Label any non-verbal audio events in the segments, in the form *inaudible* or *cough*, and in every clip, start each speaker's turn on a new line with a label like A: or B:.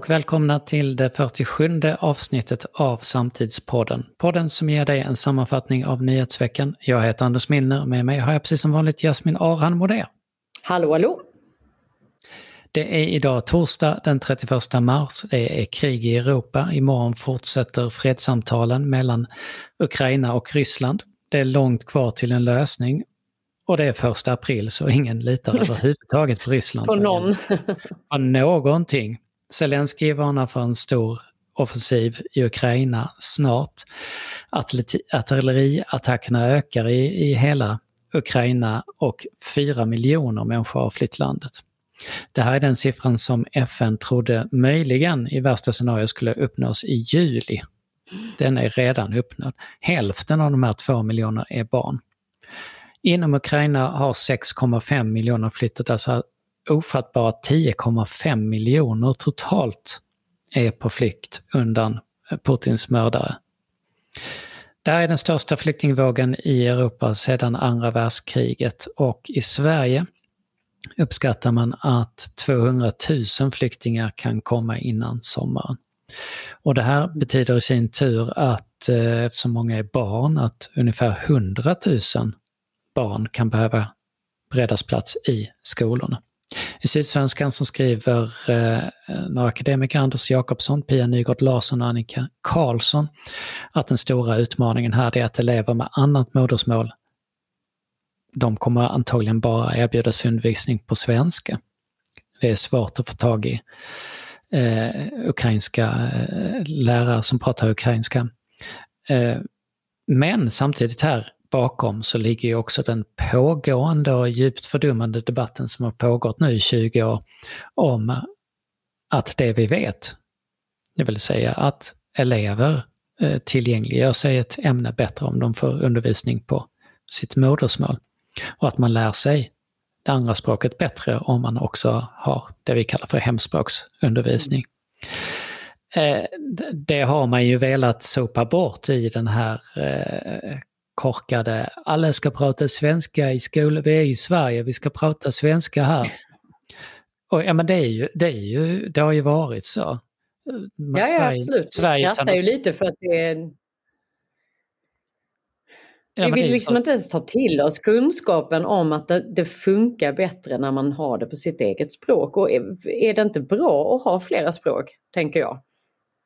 A: och välkomna till det 47 avsnittet av Samtidspodden. Podden som ger dig en sammanfattning av nyhetsveckan. Jag heter Anders Milner, med mig har jag precis som vanligt Jasmin Arhan Modé.
B: Hallå hallå!
A: Det är idag torsdag den 31 mars. Det är krig i Europa. Imorgon fortsätter fredssamtalen mellan Ukraina och Ryssland. Det är långt kvar till en lösning. Och det är första april så ingen litar *laughs* överhuvudtaget på Ryssland.
B: på någon.
A: på någonting. Zelensky varnar för en stor offensiv i Ukraina snart. Artilleriattackerna ökar i, i hela Ukraina och fyra miljoner människor har flytt landet. Det här är den siffran som FN trodde möjligen i värsta scenario skulle uppnås i juli. Den är redan uppnådd. Hälften av de här två miljonerna är barn. Inom Ukraina har 6,5 miljoner flyttat, alltså ofattbara 10,5 miljoner totalt är på flykt undan Putins mördare. Det här är den största flyktingvågen i Europa sedan andra världskriget och i Sverige uppskattar man att 200 000 flyktingar kan komma innan sommaren. Och det här betyder i sin tur att, eh, eftersom många är barn, att ungefär 100 000 barn kan behöva beredas plats i skolorna. I Sydsvenskan som skriver eh, några akademiker, Anders Jakobsson, Pia Nygård Larsson och Annika Karlsson, att den stora utmaningen här är att elever med annat modersmål, de kommer antagligen bara erbjudas undervisning på svenska. Det är svårt att få tag i eh, ukrainska eh, lärare som pratar ukrainska. Eh, men samtidigt här bakom så ligger ju också den pågående och djupt fördummande debatten som har pågått nu i 20 år om att det vi vet, det vill säga att elever eh, tillgängliggör sig ett ämne bättre om de får undervisning på sitt modersmål. Och att man lär sig det andra språket bättre om man också har det vi kallar för hemspråksundervisning. Eh, det har man ju velat sopa bort i den här eh, korkade, alla ska prata svenska i skolan, vi är i Sverige, vi ska prata svenska här. *laughs* Och ja men det är ju, det är ju, det har ju varit så.
B: Ja, ja absolut. Sverige, vi skrattar ju lite för att det är Ja, vi vill liksom så... inte ens ta till oss kunskapen om att det, det, funkar bättre när man har det på sitt eget språk. Och är, är det inte bra att ha flera språk, tänker jag?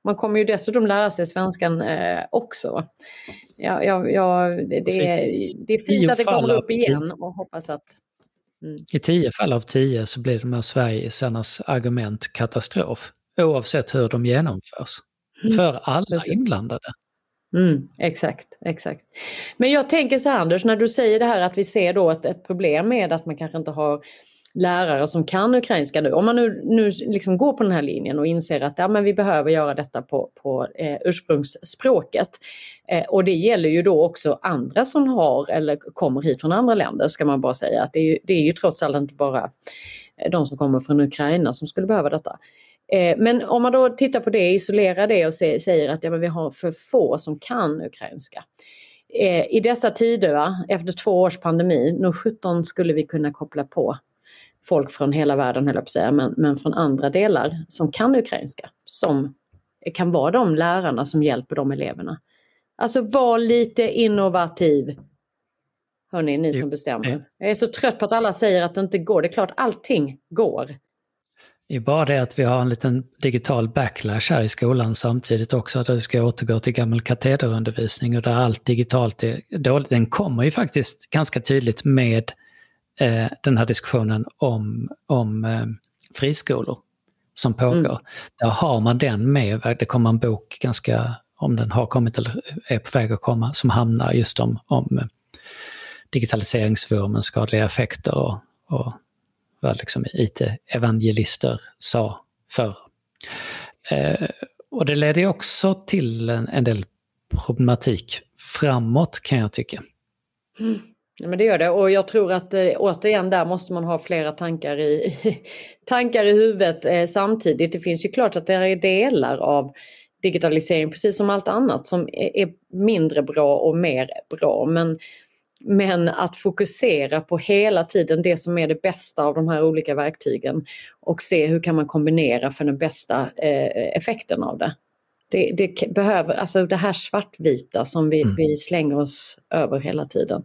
B: Man kommer ju dessutom lära sig svenskan eh, också. Ja, ja, ja, det, det, är, det är fint att det kommer upp igen och hoppas att...
A: Mm. I tio fall av tio så blir de här Sverigesarnas argument katastrof. Oavsett hur de genomförs. Mm. För alla inblandade.
B: Mm, exakt, exakt. Men jag tänker så här Anders, när du säger det här att vi ser då ett, ett problem med att man kanske inte har lärare som kan ukrainska nu. Om man nu, nu liksom går på den här linjen och inser att ja, men vi behöver göra detta på, på eh, ursprungsspråket. Eh, och det gäller ju då också andra som har eller kommer hit från andra länder ska man bara säga. att Det är ju, det är ju trots allt inte bara eh, de som kommer från Ukraina som skulle behöva detta. Eh, men om man då tittar på det, isolerar det och säger att ja, men vi har för få som kan ukrainska. Eh, I dessa tider, va, efter två års pandemi, nog 17 skulle vi kunna koppla på folk från hela världen, höll jag på att säga, men, men från andra delar som kan ukrainska. Som kan vara de lärarna som hjälper de eleverna. Alltså var lite innovativ. Hörni, ni som bestämmer. Jag är så trött på att alla säger att det inte går. Det är klart, allting går.
A: Det är bara det att vi har en liten digital backlash här i skolan samtidigt också, där vi ska återgå till gammal katederundervisning och där allt digitalt är dåligt. Den kommer ju faktiskt ganska tydligt med eh, den här diskussionen om, om eh, friskolor som pågår. Mm. Där har man den med, det kommer en bok ganska, om den har kommit eller är på väg att komma, som handlar just om, om eh, digitaliseringsvurmens skadliga effekter och, och vad liksom IT-evangelister sa förr. Eh, och det ledde också till en, en del problematik framåt kan jag tycka.
B: Mm. Ja, men det gör det och jag tror att eh, återigen där måste man ha flera tankar i, *laughs* tankar i huvudet eh, samtidigt. Det finns ju klart att det är delar av digitalisering precis som allt annat som är, är mindre bra och mer bra. Men Men att fokusera på hela tiden det som är det bästa av de här olika verktygen och se hur kan man kombinera för den bästa eh, effekten av det. Det, det, behöver, alltså det här svartvita som vi, mm. vi slänger oss över hela tiden.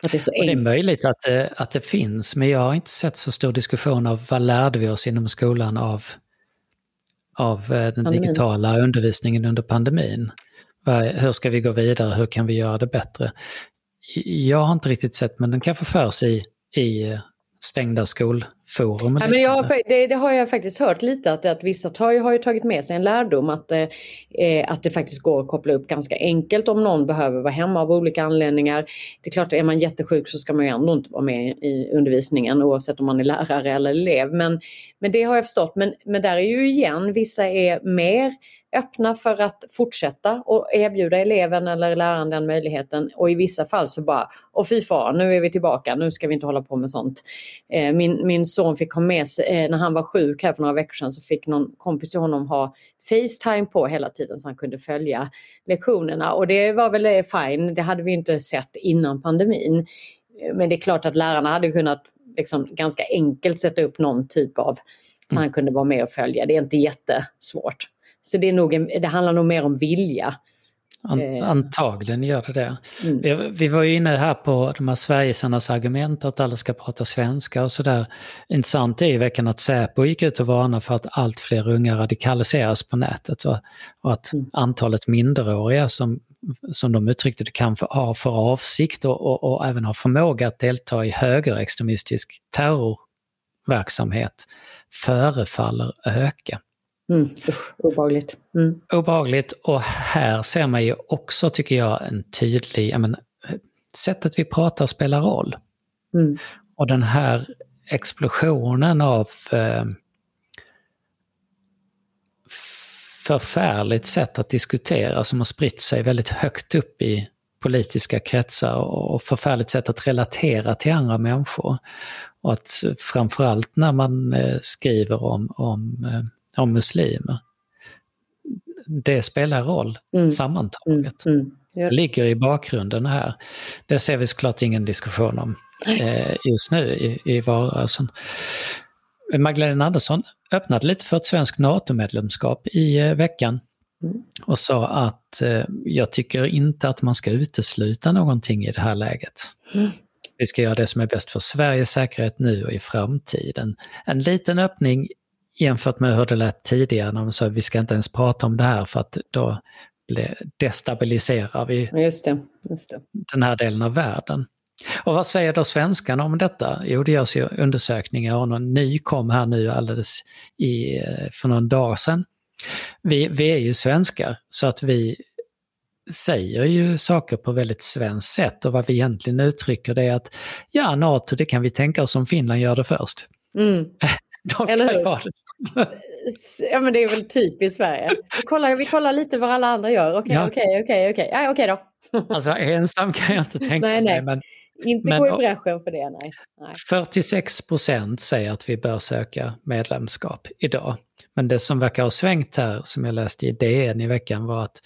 A: För att det, är så det är möjligt att det, att det finns, men jag har inte sett så stor diskussion av vad lärde vi oss inom skolan av, av eh, den pandemin. digitala undervisningen under pandemin. Hur ska vi gå vidare, hur kan vi göra det bättre? Jag har inte riktigt sett, men den kanske förs i, i stängda skolforum?
B: Ja, men jag, det, det, har jag faktiskt hört lite att, att vissa tar, har ju tagit med sig en lärdom att, eh, att det faktiskt går att koppla upp ganska enkelt om någon behöver vara hemma av olika anledningar. Det är klart, är man jättesjuk så ska man ju ändå inte vara med i undervisningen oavsett om man är lärare eller elev. Men, men det har jag förstått. Men, men där är ju igen, vissa är mer öppna för att fortsätta och erbjuda eleven eller läraren den möjligheten och i vissa fall så bara, och fy fan, nu är vi tillbaka, nu ska vi inte hålla på med sånt. Eh, min, min son fick ha med sig, eh, när han var sjuk här för några veckor sedan så fick någon kompis till honom ha Facetime på hela tiden så han kunde följa lektionerna och det var väl eh, fine, det hade vi inte sett innan pandemin. Men det är klart att lärarna hade kunnat liksom ganska enkelt sätta upp någon typ av så han kunde vara med och följa. Det är inte jättesvårt. Så det, är nog en, det handlar nog mer om vilja.
A: An, eh. antagligen gör det det. Mm. Vi var ju inne här på de här Sverigesarnas argument att alla ska prata svenska och sådär. Intressant är i veckan att Säpo gick ut och varnade för att allt fler unga radikaliseras på nätet och, och att mm. antalet minderåriga som, som de uttryckte det kan ha för avsikt och, och, och även ha förmåga att delta i högerextremistisk terrorverksamhet förefaller öka.
B: Mm, usch, obehagligt. Mm.
A: Obehagligt och här ser man ju också, tycker jag, en tydlig, men, sättet vi pratar spelar roll. Mm. Och den här explosionen av eh, förfärligt sätt att diskutera som har spritt sig väldigt högt upp i politiska kretsar och förfärligt sätt att relatera till andra människor. Och att framförallt när man eh, skriver om, om eh, om muslimer. Det spelar roll mm. sammantaget. Mm. Mm. Det ligger i bakgrunden här. Det ser vi såklart ingen diskussion om eh, just nu i, i valrörelsen. Magdalena Andersson öppnade lite för ett svenskt NATO-medlemskap i eh, veckan mm. och sa att eh, jag tycker inte att man ska utesluta någonting i det här läget. Mm. Vi ska göra det som är bäst för Sveriges säkerhet nu och i framtiden. En liten öppning jämfört med hur det lät tidigare när de sa vi ska inte ens prata om det här för att då destabiliserar vi
B: just det, just det.
A: den här delen av världen. Och vad säger då svenskarna om detta? Jo, det görs ju undersökningar och någon ny kom här nu alldeles i, eh, för någon dag sedan. Vi, vi är ju svenskar så att vi säger ju saker på väldigt svenskt sätt och vad vi egentligen uttrycker det är att ja, NATO det kan vi tänka oss om Finland gör det först. Mm. *laughs*
B: Eller hur? ja men det är väl typiskt Sverige. Vi kollar, vi kollar lite vad alla andra gör. Okej, okej, okej, okej. okej då. *laughs*
A: alltså ensam kan jag inte tänka nej,
B: nej.
A: mig. Men,
B: inte men, gå i bräschen för det, nej. nej.
A: 46 procent säger att vi bör söka medlemskap idag. Men det som verkar ha svängt här, som jag läste i DN i veckan, var att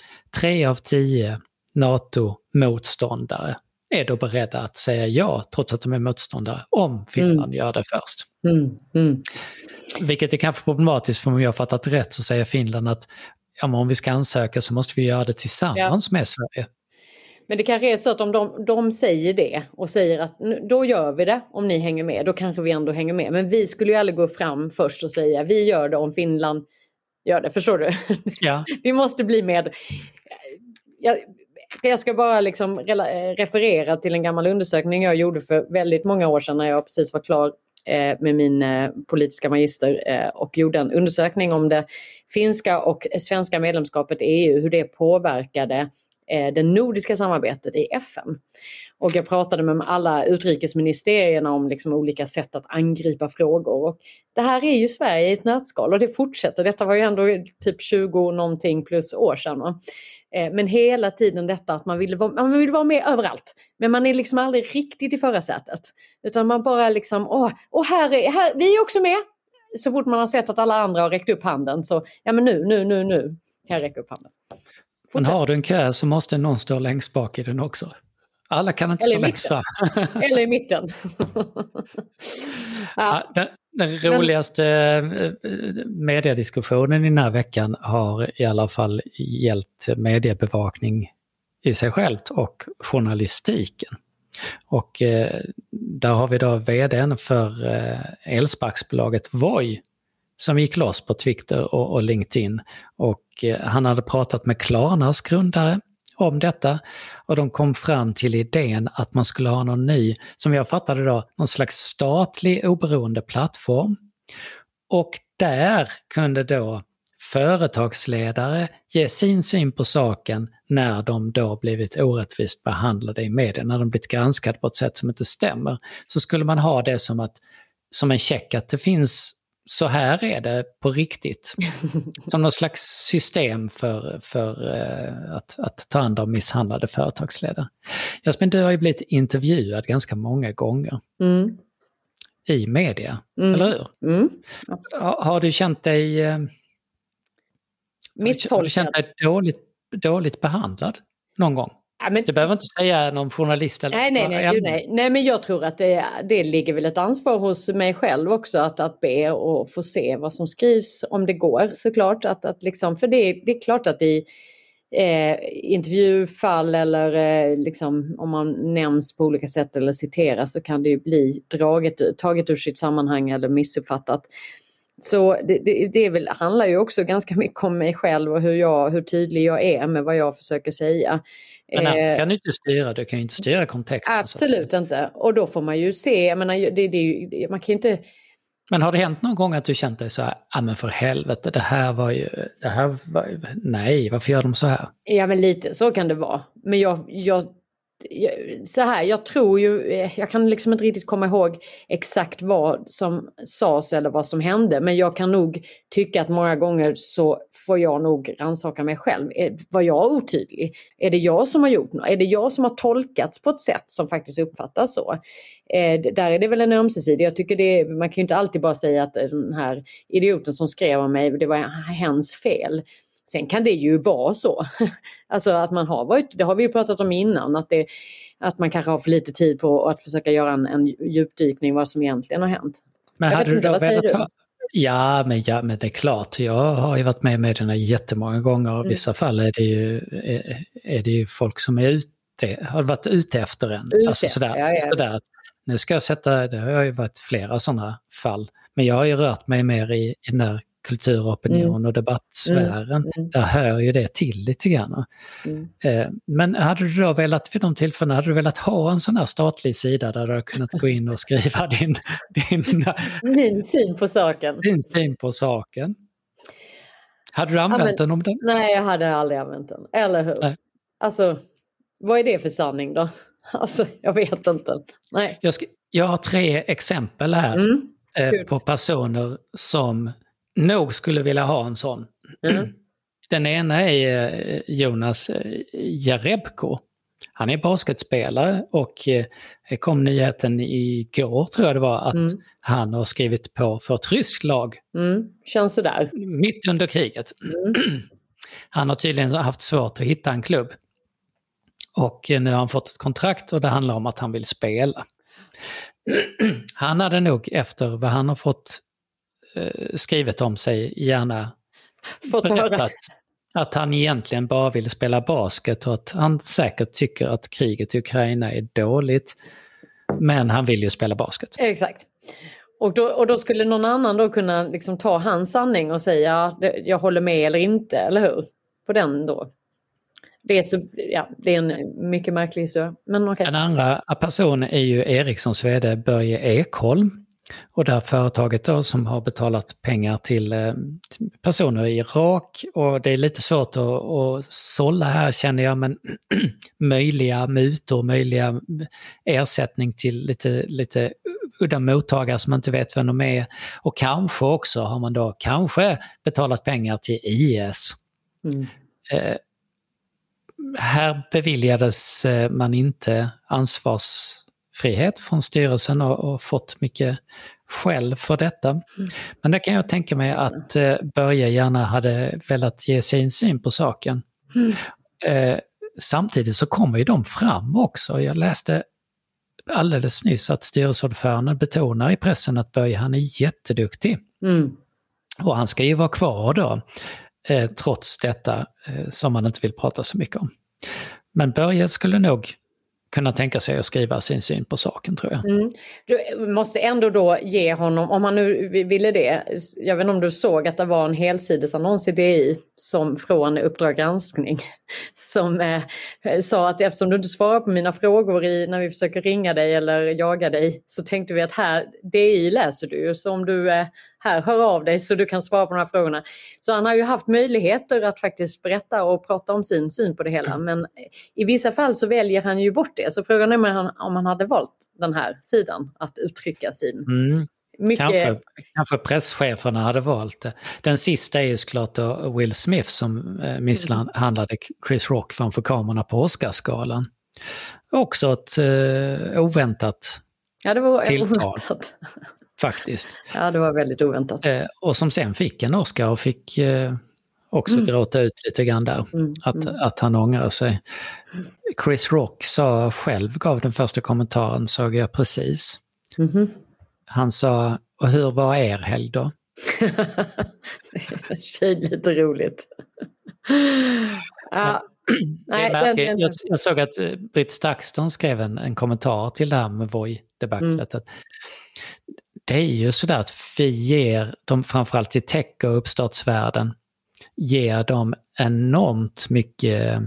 A: tre av tio NATO-motståndare är då beredda att säga ja, trots att de är motståndare, om Finland mm. gör det först. Mm. Mm. Vilket är kanske problematiskt, för om jag har fattat rätt så säger Finland att ja, om vi ska ansöka så måste vi göra det tillsammans ja. med Sverige.
B: Men det kanske är så att om de, de säger det och säger att då gör vi det om ni hänger med, då kanske vi ändå hänger med. Men vi skulle ju aldrig gå fram först och säga vi gör det om Finland gör det, förstår du? Ja. *laughs* vi måste bli med. Jag, jag ska bara liksom eh, referera till en gammal undersökning jag gjorde för väldigt många år sedan när jag precis var klar eh, med min eh, politiska magister och gjorde en undersökning om det finska och svenska medlemskapet i EU, hur det påverkade det nordiska samarbetet i FN. Och jag pratade med alla utrikesministerierna om liksom olika sätt att angripa frågor. Och det här är ju Sverige i ett nötskal och det fortsätter. Detta var ju ändå typ 20 någonting plus år sedan. Va? Eh, men hela tiden detta att man vill, vara, man vill vara med överallt. Men man är liksom aldrig riktigt i förarsätet. Utan man bara liksom, åh, åh här, är, här, vi är också med. Så fort man har sett att alla andra har räckt upp handen så, ja men nu, nu, nu, nu kan jag räcka upp handen.
A: Fortsätt. Men har du en kö så måste någon stå längst bak i den också. Alla kan inte
B: Eller
A: stå längst fram.
B: Eller i mitten. *laughs*
A: Ja, den, den roligaste eh, mediediskussionen i den här veckan har i alla fall gällt mediebevakning i sig självt och journalistiken. Och eh, där har vi då vdn för eh, elsparksbolaget Voi som gick loss på Twitter och, och LinkedIn. Och eh, han hade pratat med Klarnas grundare om detta och de kom fram till idén att man skulle ha någon ny, som jag fattade då, någon slags statlig oberoende plattform. Och där kunde då företagsledare ge sin syn på saken när de då blivit orättvist behandlade i media, när de blivit granskade på ett sätt som inte stämmer. Så skulle man ha det som, att, som en check att det finns så här är det på riktigt. *laughs* Som någon slags system för, för uh, att, att ta hand om misshandlade företagsledare. Jasmin, du har ju blivit intervjuad ganska många gånger
B: Mm.
A: i media,
B: Mm.
A: eller hur?
B: Mm.
A: Har, har du känt dig, uh, har du
B: Misstolkad.
A: känt dig dåligt, dåligt behandlad någon gång?
B: Ja, men,
A: Du behöver inte säga någon journalist eller...
B: nej, nej, nej, nej. nej, men jag tror att det, det ligger väl ett ansvar hos mig själv också att, att be och få se vad som skrivs om det går såklart. Att, att liksom, för det, det är klart att i eh, intervjufall eller eh, liksom, om man nämns på olika sätt eller citeras så kan det ju bli draget, taget ur sitt sammanhang eller missuppfattat. Så det, det, det väl, handlar ju också ganska mycket om mig själv och hur, jag, hur tydlig jag är med vad jag försöker säga.
A: Men allt
B: Eh,
A: kan du inte styra, du kan ju inte styra kontexten.
B: Absolut inte. Och då får man ju se, jag menar, det, det, man kan ju inte...
A: Men har det hänt någon gång att du känt dig så här, ja men för helvete, det här var ju, det här var nej, varför gör de så här?
B: Ja men lite så kan det vara. Men jag, jag så här, jag tror ju, eh, jag kan liksom inte riktigt komma ihåg exakt vad som sades eller vad som hände. Men jag kan nog tycka att många gånger så får jag nog rannsaka mig själv. Eh, var jag otydlig? Är det jag som har gjort något? Är det jag som har tolkats på ett sätt som faktiskt uppfattas så? Eh, där är det väl en ömsesidig. Jag tycker det, man kan ju inte alltid bara säga att den här idioten som skrev om mig, det var hens fel. Sen kan det ju vara så. *laughs* alltså att man har varit, det har vi ju pratat om innan, att, det, att man kanske har för lite tid på att försöka göra en, en djupdykning vad som egentligen har hänt.
A: Men
B: Jag
A: hade du
B: inte,
A: då velat ha... Ja men, ja, men det är klart. Jag har ju varit med i medierna jättemånga gånger och i
B: Mm.
A: vissa fall är det ju, är, är det ju folk som är ute, har varit ute efter en.
B: Ute,
A: alltså sådär,
B: ja, ja.
A: sådär. Nu ska jag sätta, det har ju varit flera sådana fall. Men jag har ju rört mig mer i, i den där kultur, opinion och debattsfären.
B: Mm.
A: Där hör ju det till lite grann.
B: Mm.
A: Eh, Men hade du då velat vid de tillfällena, hade du velat ha en sån här statlig sida där du hade kunnat gå in och skriva *laughs* din, din,
B: Min syn på saken.
A: din syn på saken? Hade du använt
B: men-
A: den om den?
B: Nej, jag hade aldrig använt den. Eller hur?
A: Nej.
B: Alltså, vad är det för sanning då? *laughs* Alltså, jag vet inte. Nej.
A: Jag, ska, jag har tre exempel här
B: Mm.
A: eh, på personer som nog skulle vilja ha en sån.
B: Mm. *clears throat*
A: Den ena är eh, Jonas eh, Jarebko. Han är basketspelare och eh, det kom nyheten igår tror jag det var att
B: Mm.
A: han har skrivit på för ett ryskt lag
B: Mm. Känns sådär.
A: mitt under kriget.
B: Mm. *clears throat*
A: Han har tydligen haft svårt att hitta en klubb. Och eh, nu har han fått ett kontrakt och det handlar om att han vill spela. *clears throat* Han hade nog efter vad han har fått eh, skrivet om sig gärna
B: Fått
A: berättat att han egentligen bara vill spela basket och att han säkert tycker att kriget i Ukraina är dåligt. Men han vill ju spela basket.
B: Exakt. Och då, och då skulle någon annan då kunna liksom ta hans sanning och säga "Ja, det- jag håller med eller inte, eller hur? På den då. Det är, så, ja, det är en mycket märklig historia. Men okej.
A: Den andra personen är ju Ericssons vd Börje Ekholm. Och det här företaget då som har betalat pengar till, eh, till personer i Irak. Och det är lite svårt att, att sålla här känner jag, men *clears throat* möjliga mutor, möjliga ersättning till lite, lite udda mottagare som man inte vet vem de är. Och kanske också har man då kanske betalat pengar till IS.
B: Mm.
A: Eh, här beviljades eh, man inte ansvarsfrihet från styrelsen och, och fått mycket skäll för detta. Men det kan jag tänka mig att eh, Börje gärna hade velat ge sin syn på saken.
B: Mm.
A: Eh, samtidigt så kommer ju de fram också. Jag läste alldeles nyss att styrelseordföranden betonar i pressen att Börje han är jätteduktig. Mm. Och han ska ju vara kvar då, eh, trots detta eh, som man inte vill prata så mycket om. Men Börje skulle nog kunna tänka sig att skriva sin syn på saken tror jag. Mm.
B: Du måste ändå då ge honom, om han nu ville det, jag vet inte om du såg att det var en helsidesannons i DI som från Uppdrag granskning *laughs* som eh, sa att eftersom du inte svarar på mina frågor i, när vi försöker ringa dig eller jaga dig så tänkte vi att här, DI läser du ju så om du eh, här, hör av dig så du kan svara på de här frågorna. Så han har ju haft möjligheter att faktiskt berätta och prata om sin syn på det hela. Men i vissa fall så väljer han ju bort det. Så frågan är om han, om han hade valt den här sidan att uttrycka sin
A: mm. Mycket... Kanske, kanske presscheferna hade valt det. Den sista är ju såklart Will Smith som eh, misshandlade Chris Rock framför kamerorna på Oscarsgalan. Också ett eh, oväntat
B: ja, det var tilltal.
A: Faktiskt.
B: Ja, det var väldigt oväntat.
A: Eh, och som sen fick en Oscar och fick eh, också mm. gråta ut lite grann där. Mm. Att, mm. att han ångrar sig. Chris Rock sa själv, gav den första kommentaren, såg jag precis. Mm. Han sa, och hur var er helg då? *laughs*
B: Tjej, lite roligt.
A: ja. Nej, den, den, jag, jag, såg att eh, Britt Stakston skrev en, en kommentar till det här med Voi-debaclet. Mm det är ju sådär att vi ger dem, framförallt i tech och uppstartsvärlden, ger dem enormt mycket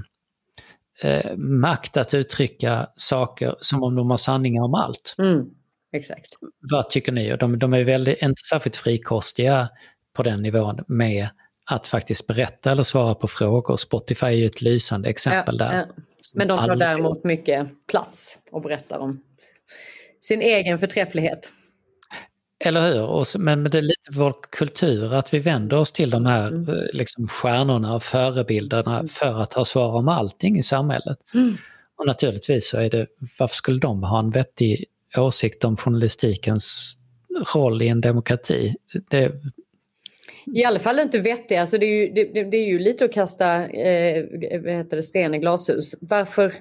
A: eh, makt att uttrycka saker som om de har sanningar om allt.
B: Mm, exakt.
A: Vad tycker ni? De, de är väldigt, inte särskilt frikostiga på den nivån med att faktiskt berätta eller svara på frågor. Spotify är ju ett lysande exempel ja, där. Ja.
B: Men de tar däremot mycket plats och berättar om sin egen förträfflighet.
A: Eller hur? Och, men det är lite vår kultur att vi vänder oss till de här mm. Eh, liksom, stjärnorna och förebilderna mm. för att ha svar om allting i samhället. Mm. Och naturligtvis så är det, varför skulle de ha en vettig åsikt om journalistikens roll i en demokrati? Det,
B: i alla fall inte vettig, alltså det, är ju, det, det är ju lite att kasta eh, vad heter det, sten i glashus. Varför,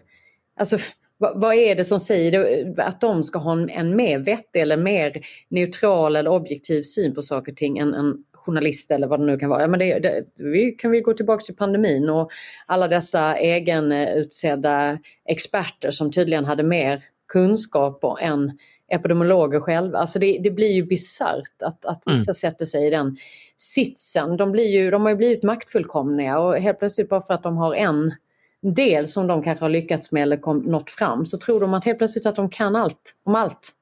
B: alltså vad är det som säger att de ska ha en, mer vettig eller mer neutral eller objektiv syn på saker och ting än en journalist eller vad det nu kan vara. Ja, men det, det, vi kan vi gå tillbaka till pandemin och alla dessa egenutsedda experter som tydligen hade mer kunskaper än epidemiologer själva. Alltså det, det blir ju bisarrt att, att vissa mm. sätter sig i den sitsen. De, blir ju, de har ju blivit maktfullkomliga och helt plötsligt bara för att de har en del som de kanske har lyckats med eller kom, nått fram så tror de att helt plötsligt att de kan allt om allt.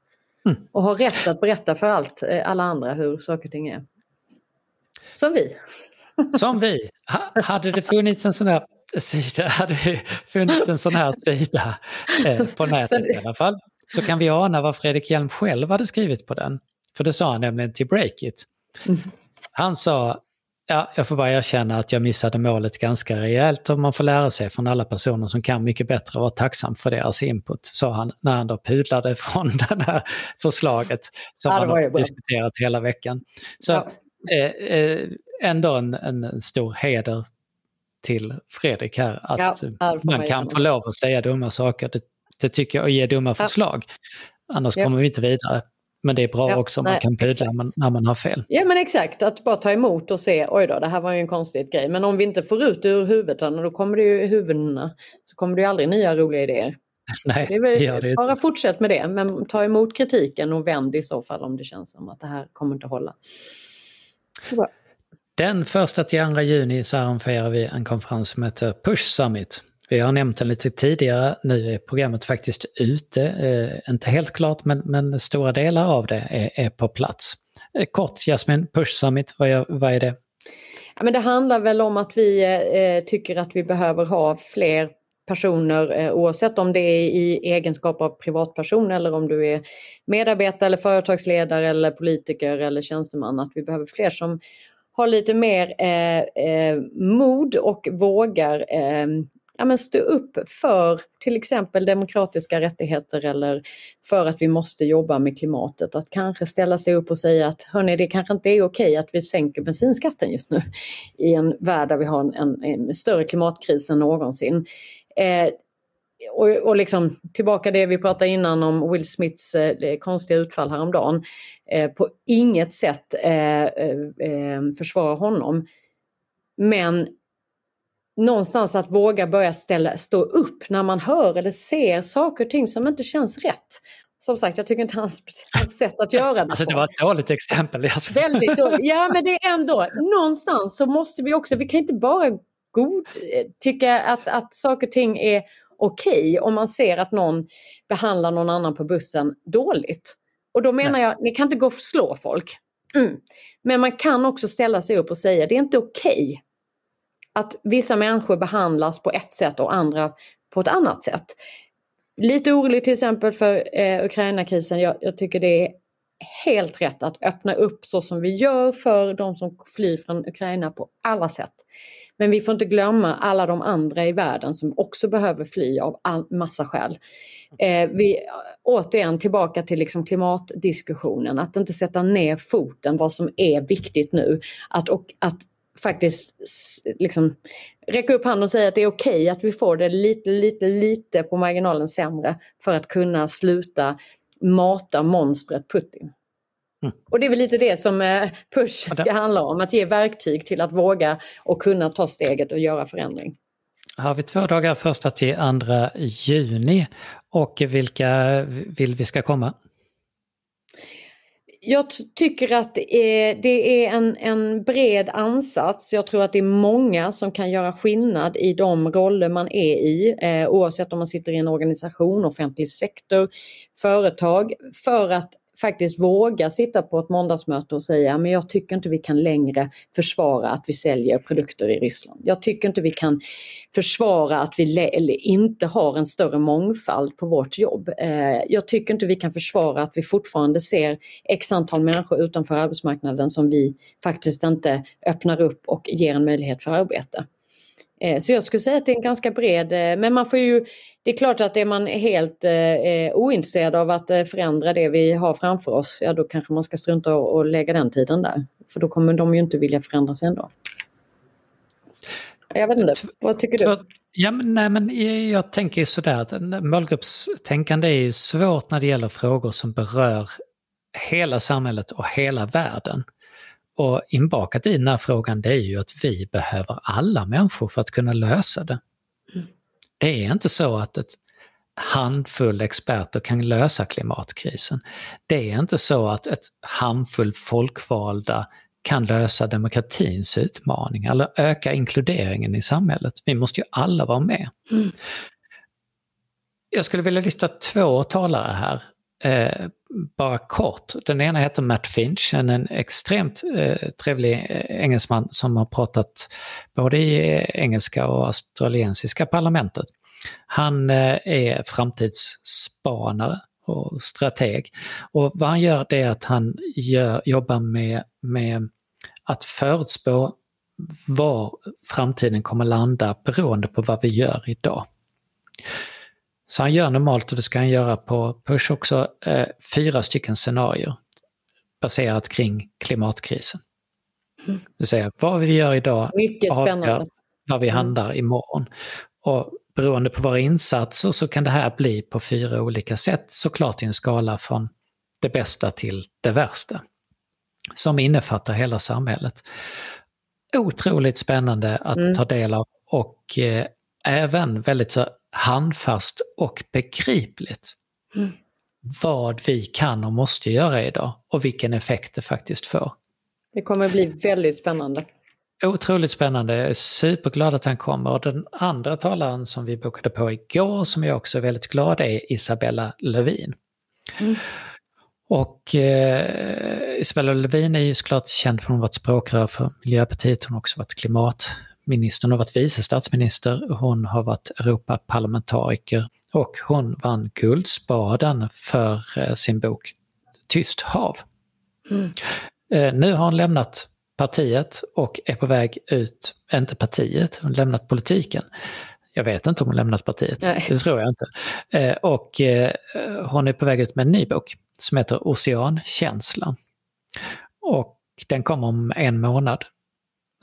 B: Mm. Och har rätt att berätta för allt, eh, alla andra hur saker och ting är. Som vi. *laughs*
A: Som vi. Ha, hade det funnits en sån här sida, hade det funnits en sån här sida eh, på *laughs* nätet i alla fall, så kan vi ana vad Fredrik Hjelm själv hade skrivit på den. För det sa han nämligen till Breakit. Mm. Han sa Ja, jag får bara erkänna att jag missade målet ganska rejält och man får lära sig från alla personer som kan mycket bättre och vara tacksam för deras input, sa han när han då pudlade *laughs* från det här förslaget som ja, man har diskuterat hela veckan. Så ja. eh, eh, ändå en, en stor heder till Fredrik här, att ja, man kan få lov att säga dumma saker, det, det tycker jag, och ge dumma förslag. Annars kommer vi inte vidare. Men det är bra ja, också om man kan pudla när man har fel.
B: Ja men exakt, att bara ta emot och se oj då det här var ju en konstig grej. Men om vi inte får ut det ur huvudet då kommer det ju i huvudena så kommer det ju aldrig nya roliga idéer. *laughs*
A: Nej,
B: det är väl, det det. Bara fortsätt med det men ta emot kritiken och vänd i så fall om det känns som att det här kommer inte hålla.
A: Den första till andra juni så arrangerar vi en konferens som heter Push Summit. Vi har nämnt den lite tidigare, nu är programmet faktiskt ute. Eh, inte helt klart, men, men stora delar av det är, är på plats. Eh, kort Jasmin, Push Summit, vad är, vad är det?
B: Ja, men det handlar väl om att vi eh, tycker att vi behöver ha fler personer eh, oavsett om det är i egenskap av privatperson eller om du är medarbetare eller företagsledare eller politiker eller tjänsteman. Att vi behöver fler som har lite mer eh, eh, mod och vågar eh, ja, men stå upp för till exempel demokratiska rättigheter eller för att vi måste jobba med klimatet. Att kanske ställa sig upp och säga att hörni, det kanske inte är okej att vi sänker bensinskatten just nu i en värld där vi har en, en, en större klimatkris än någonsin. Eh, och, och liksom tillbaka det vi pratade innan om Will Smiths eh, konstiga utfall häromdagen. Eh, på inget sätt eh, eh, eh försvara honom. Men någonstans att våga börja ställa, stå upp när man hör eller ser saker och ting som inte känns rätt. Som sagt, jag tycker inte hans, hans sätt att göra det
A: Alltså det var ett dåligt exempel.
B: Väldigt dåligt. Ja, men det är ändå, någonstans så måste vi också, vi kan inte bara god, tycka att, att saker och ting är okej okay om man ser att någon behandlar någon annan på bussen dåligt. Och då menar Nej. jag, ni kan inte gå och slå folk. Mm. Men man kan också ställa sig upp och säga, det är inte okej okay att vissa människor behandlas på ett sätt och andra på ett annat sätt. Lite orolig till exempel för eh, Ukraina-krisen. Jag, jag, tycker det är helt rätt att öppna upp så som vi gör för de som flyr från Ukraina på alla sätt. Men vi får inte glömma alla de andra i världen som också behöver fly av all, massa skäl. Eh, vi, återigen tillbaka till liksom klimatdiskussionen, att inte sätta ner foten vad som är viktigt nu. Att, och, att faktiskt liksom, räcka upp handen och säga att det är okej okay att vi får det lite, lite, lite på marginalen sämre för att kunna sluta mata monstret Putin. Mm. Och det är väl lite det som eh, Push ska handla om, att ge verktyg till att våga och kunna ta steget och göra förändring.
A: Har vi två dagar första till andra juni och vilka vill vi ska komma?
B: Jag tycker att det är, det är en, en bred ansats. Jag tror att det är många som kan göra skillnad i de roller man är i, eh, oavsett om man sitter i en organisation, offentlig sektor, företag, för att faktiskt våga sitta på ett måndagsmöte och säga men jag tycker inte vi kan längre försvara att vi säljer produkter i Ryssland. Jag tycker inte vi kan försvara att vi inte har en större mångfald på vårt jobb. Eh, jag tycker inte vi kan försvara att vi fortfarande ser x antal människor utanför arbetsmarknaden som vi faktiskt inte öppnar upp och ger en möjlighet för arbete. Eh, så jag skulle säga att det är en ganska bred, eh, men man får ju, det är klart att är man helt eh, ointresserad av att förändra det vi har framför oss, ja då kanske man ska strunta och, och lägga den tiden där. För då kommer de ju inte vilja förändra sig ändå. Jag vet inte, vad tycker du?
A: Ja, men, nej, men jag tänker sådär att målgruppstänkande är ju svårt när det gäller frågor som berör hela samhället och hela världen. Och inbakat i den här frågan det är ju att vi behöver alla människor för att kunna lösa det. Mm. Det är inte så att ett handfull experter kan lösa klimatkrisen. Det är inte så att ett handfull folkvalda kan lösa demokratins utmaningar eller öka inkluderingen i samhället. Vi måste ju alla vara med. Mm. Jag skulle vilja lyfta två talare här Eh, bara kort. Den ena heter Matt Finch, en extremt eh, trevlig eh, engelsman som har pratat både i eh, engelska och australiensiska parlamentet. Han eh, är framtidsspanare och strateg. Och vad han gör det är att han gör, jobbar med, med att förutspå var framtiden kommer landa beroende på vad vi gör idag. Så han gör normalt, och det ska han göra på Push också, eh, fyra stycken scenarier baserat kring klimatkrisen. Mm. Det vill säga vad vi gör idag
B: Mycket spännande.
A: vad vi mm. handlar mm. imorgon. Och beroende på våra insatser så kan det här bli på fyra olika sätt, såklart i en skala från det bästa till det värsta. Som innefattar hela samhället. Otroligt spännande att mm. ta del av och eh, även väldigt så handfast och begripligt. Mm. Vad vi kan och måste göra idag och vilken effekt det faktiskt får.
B: Det kommer bli väldigt spännande.
A: Otroligt spännande. Jag är superglad att han kommer. Och den andra talaren som vi bokade på igår som jag också är väldigt glad är Isabella Lövin. Mm. Och eh, Isabella Lövin är ju såklart känd för att hon varit språkrör för Miljöpartiet. Hon har också varit klimat Ministern har varit vice statsminister, hon har varit Europaparlamentariker och hon vann Guldspaden för eh, sin bok Tyst hav. Mm. Eh, nu har hon lämnat partiet och är på väg ut, inte partiet, hon har lämnat politiken. Jag vet inte om hon lämnat partiet, Nej. det tror jag inte. Eh, och hon är på väg ut med en ny bok som heter Oceankänslan. Och den kommer om en månad.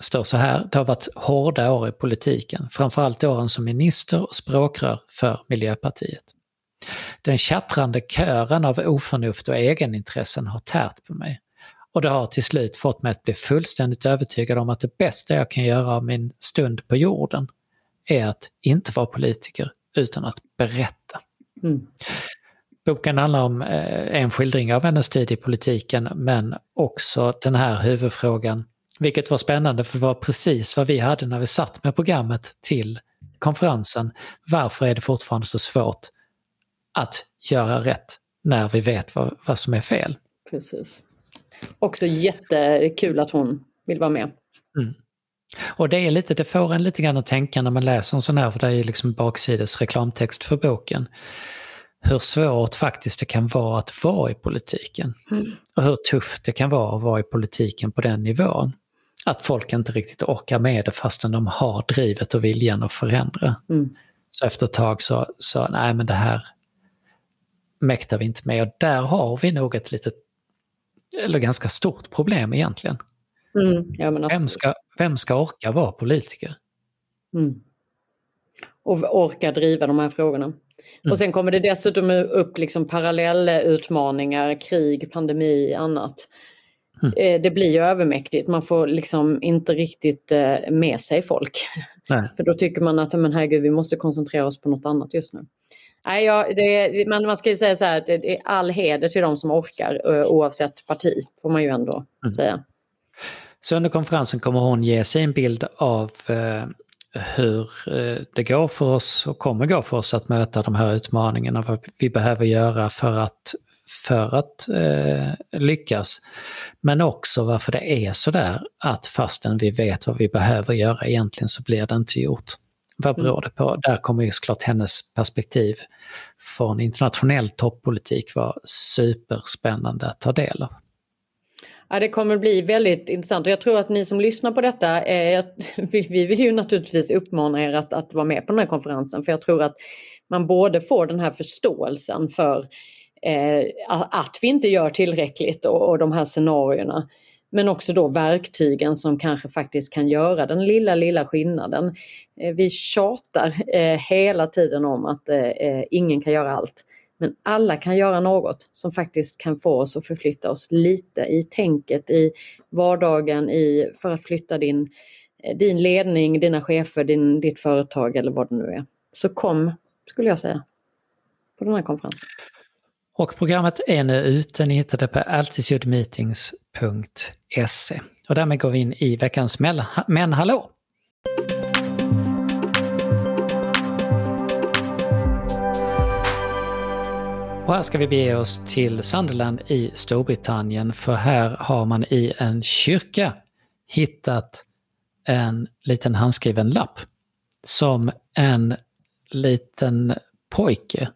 A: Står så här, det har varit hårda år i politiken, framförallt åren som minister och språkrör för Miljöpartiet. Den tjattrande kören av oförnuft och egenintressen har tärt på mig. Och det har till slut fått mig att bli fullständigt övertygad om att det bästa jag kan göra av min stund på jorden är att inte vara politiker utan att berätta. Mm. Boken handlar om eh, en skildring av hennes tid i politiken men också den här huvudfrågan, vilket var spännande för det var precis vad vi hade när vi satt med programmet till konferensen. Varför är det fortfarande så svårt att göra rätt när vi vet vad, vad som är fel?
B: Precis. Också jättekul att hon vill vara med. Mm.
A: Och det är lite, det får en lite grann att tänka när man läser en sån här, för det är ju liksom baksides reklamtext för boken. Hur svårt faktiskt det kan vara att vara i politiken. Mm. Och hur tufft det kan vara att vara i politiken på den nivån. Att folk inte riktigt orkar med det fastän de har drivet och viljan att förändra. Mm. Så efter ett tag så, så, nej men det här mäktar vi inte med. Och där har vi nog ett litet, eller ganska stort problem egentligen. Mm, ja, vem, ska, vem ska orka vara politiker? Mm.
B: Och orka driva de här frågorna. Mm. Och sen kommer det dessutom upp liksom parallellutmaningar, krig, pandemi, annat. Mm. Eh, det blir ju övermäktigt, man får liksom inte riktigt eh, med sig folk. Nej. *laughs* För då tycker man att men herregud, vi måste koncentrera oss på något annat just nu. Nej, ja, det, man, man ska ju säga så här det är all heder till de som orkar eh, oavsett parti, får man ju ändå mm. säga.
A: Så under konferensen kommer hon ge sig en bild av eh, hur det går för oss och kommer gå för oss att möta de här utmaningarna, vad vi behöver göra för att, för att eh, lyckas. Men också varför det är sådär att fastän vi vet vad vi behöver göra egentligen så blir det inte gjort. Vad beror mm. det på? Där kommer ju såklart hennes perspektiv från internationell toppolitik vara superspännande att ta del av.
B: Ja, det kommer bli väldigt intressant och jag tror att ni som lyssnar på detta, eh, *laughs* vi vill ju naturligtvis uppmana er att, att vara med på den här konferensen för jag tror att man både får den här förståelsen för eh, att vi inte gör tillräckligt och, och de här scenarierna. Men också då verktygen som kanske faktiskt kan göra den lilla, lilla skillnaden. Eh, vi tjatar eh, hela tiden om att eh, eh ingen kan göra allt. Men alla kan göra något som faktiskt kan få oss att förflytta oss lite i tänket, i vardagen, i, för att flytta din, eh, din ledning, dina chefer, din, ditt företag eller vad det nu är. Så kom, skulle jag säga, på den här konferensen.
A: Och programmet är nu ute, ni hittar det på altitudemeetings.se. Och därmed går vi in i veckans Men hallå! Och här ska vi bege oss till Sunderland i Storbritannien för här har man i en kyrka hittat en liten handskriven lapp som en liten pojke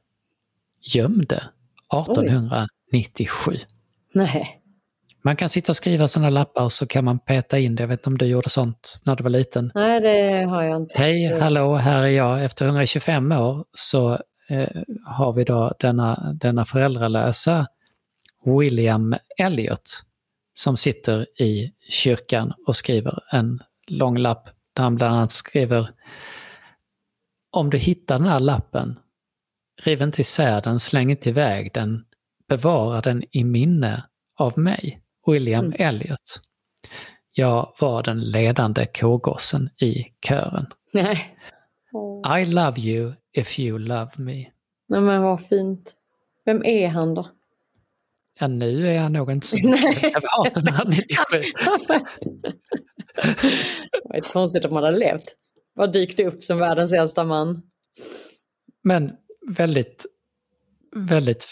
A: gömde 1897. Oj.
B: Nej.
A: Man kan sitta och skriva sådana lappar och så kan man peta in det. Jag vet inte om du gjorde sånt när du var liten?
B: Nej, det har jag inte.
A: Hej, hallå, här är jag. Efter 125 år så eh, har vi då denna, denna föräldralösa William Elliot som sitter i kyrkan och skriver en lång lapp där han bland annat skriver Om du hittar den här lappen, riv inte isär den, släng inte iväg den, bevara den i minne av mig, William mm. Elliot. Jag var den ledande kårgossen i kören.
B: Nej.
A: Oh. I love you if you love me.
B: Nej men vad fint. Vem är han då?
A: Ja nu är han nog inte så *laughs* mycket. 1897. *laughs*
B: det var inte konstigt om han hade levt. Vad dykt upp som världens äldsta man.
A: Men väldigt, väldigt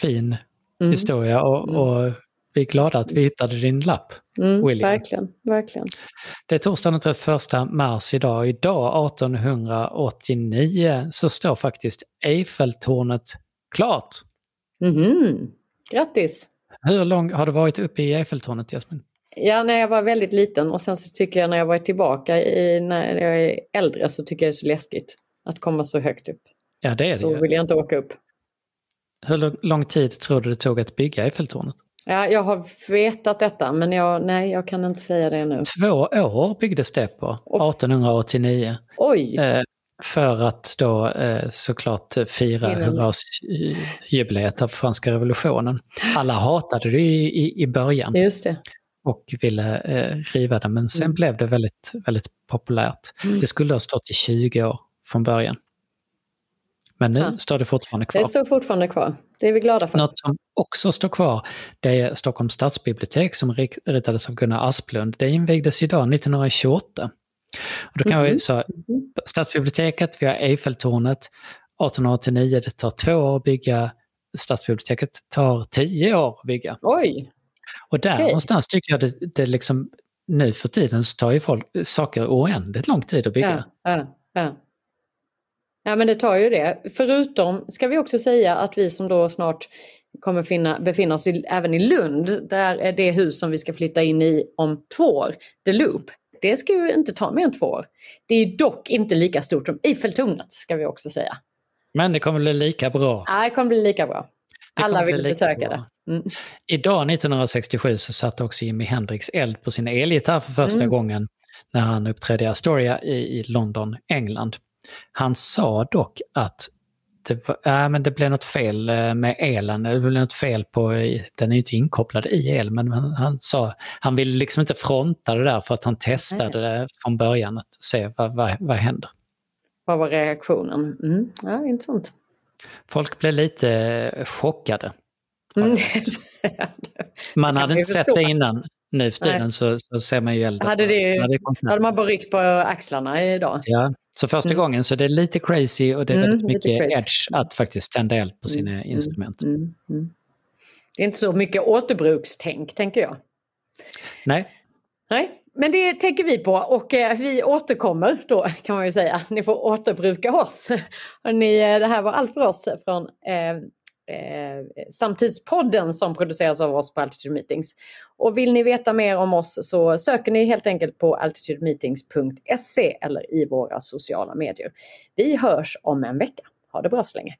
A: fin mm. historia och, mm. och vi är glada att vi hittade din lapp, mm, William.
B: Verkligen, verkligen.
A: Det är torsdagen den 31 mars idag. Idag 1889 så står faktiskt Eiffeltornet klart.
B: Mm, grattis!
A: Hur lång har du varit uppe i Eiffeltornet, Jasmin?
B: Ja, när jag var väldigt liten och sen så tycker jag när jag var tillbaka i, när jag är äldre så tycker jag det är så läskigt att komma så högt upp.
A: Ja, det är det
B: Då vill jag inte åka upp.
A: Hur lång tid tror du det tog att bygga Eiffeltornet?
B: Ja, jag har vetat detta men jag, nej, jag kan inte säga det nu.
A: Två år byggdes det på, 1889.
B: Oj!
A: Eh, för att då eh, såklart fira 100-årsjubileet av franska revolutionen. Alla hatade det i, i, i början
B: Just det.
A: och ville eh, riva det men sen
B: Mm.
A: blev det väldigt, väldigt populärt.
B: Mm.
A: Det skulle ha stått i 20 år från början. Men nu
B: Ja.
A: står det fortfarande kvar.
B: Det står fortfarande kvar. Det är vi glada för.
A: Något som också står kvar det är Stockholms stadsbibliotek som ritades av Gunnar Asplund. Det invigdes idag 1928. Och då kan vi
B: Mhm.
A: så
B: Mhm.
A: Stadsbiblioteket, vi har Eiffeltornet, 1889, det tar två år att bygga. Stadsbiblioteket tar tio år att bygga.
B: Oj!
A: Och där
B: Okej.
A: någonstans tycker jag det, det liksom, nu för tiden så tar ju folk saker oändligt lång tid att bygga.
B: Ja, ja, ja. Ja, men det tar ju det. Förutom ska vi också säga att vi som då snart kommer finna, befinna oss i, även i Lund, där är det hus som vi ska flytta in i om två år, The Loop. Det ska ju inte ta mer än två år. Det är dock inte lika stort som Eiffeltornet, ska vi också säga.
A: Men det kommer bli lika bra.
B: Nej, det kommer bli lika bra. Alla vill besöka
A: bra.
B: det. Mm.
A: Idag 1967 så satte också Jimi Hendrix eld på sin elgitarr för första
B: Mm.
A: gången när han uppträdde i Astoria i, i London, England. Han sa dock att det, var, äh, men det blev något fel eh, med elen, det blev något fel på, den är ju inte inkopplad i el, men han, han sa, han ville liksom inte fronta det där för att han testade det från början att se vad, vad, vad händer.
B: Vad var reaktionen? Mm. Ja, intressant.
A: Folk blev lite chockade.
B: Mm. *laughs*
A: Man hade inte sett det innan. Nu för tiden så, så ser man ju elden.
B: Hade det-
A: kom
B: Hade man bara ryckt på axlarna idag?
A: Ja, så första
B: Mm.
A: gången så det är lite crazy och det är
B: Mm,
A: väldigt mycket edge att faktiskt tända eld på sina
B: Mm,
A: instrument.
B: Mm, mm. Det är inte så mycket återbrukstänk, tänker jag.
A: Nej,
B: Nej, men det tänker vi på och eh, vi återkommer då *laughs* kan man ju säga. Ni får återbruka oss. *laughs* Ni, eh, det här var allt för oss från eh, eh, Samtidspodden som produceras av oss på Altitude Meetings. Och vill ni veta mer om oss så söker ni helt enkelt på altitudemeetings.se eller i våra sociala medier. Vi hörs om en vecka. Ha det bra så länge.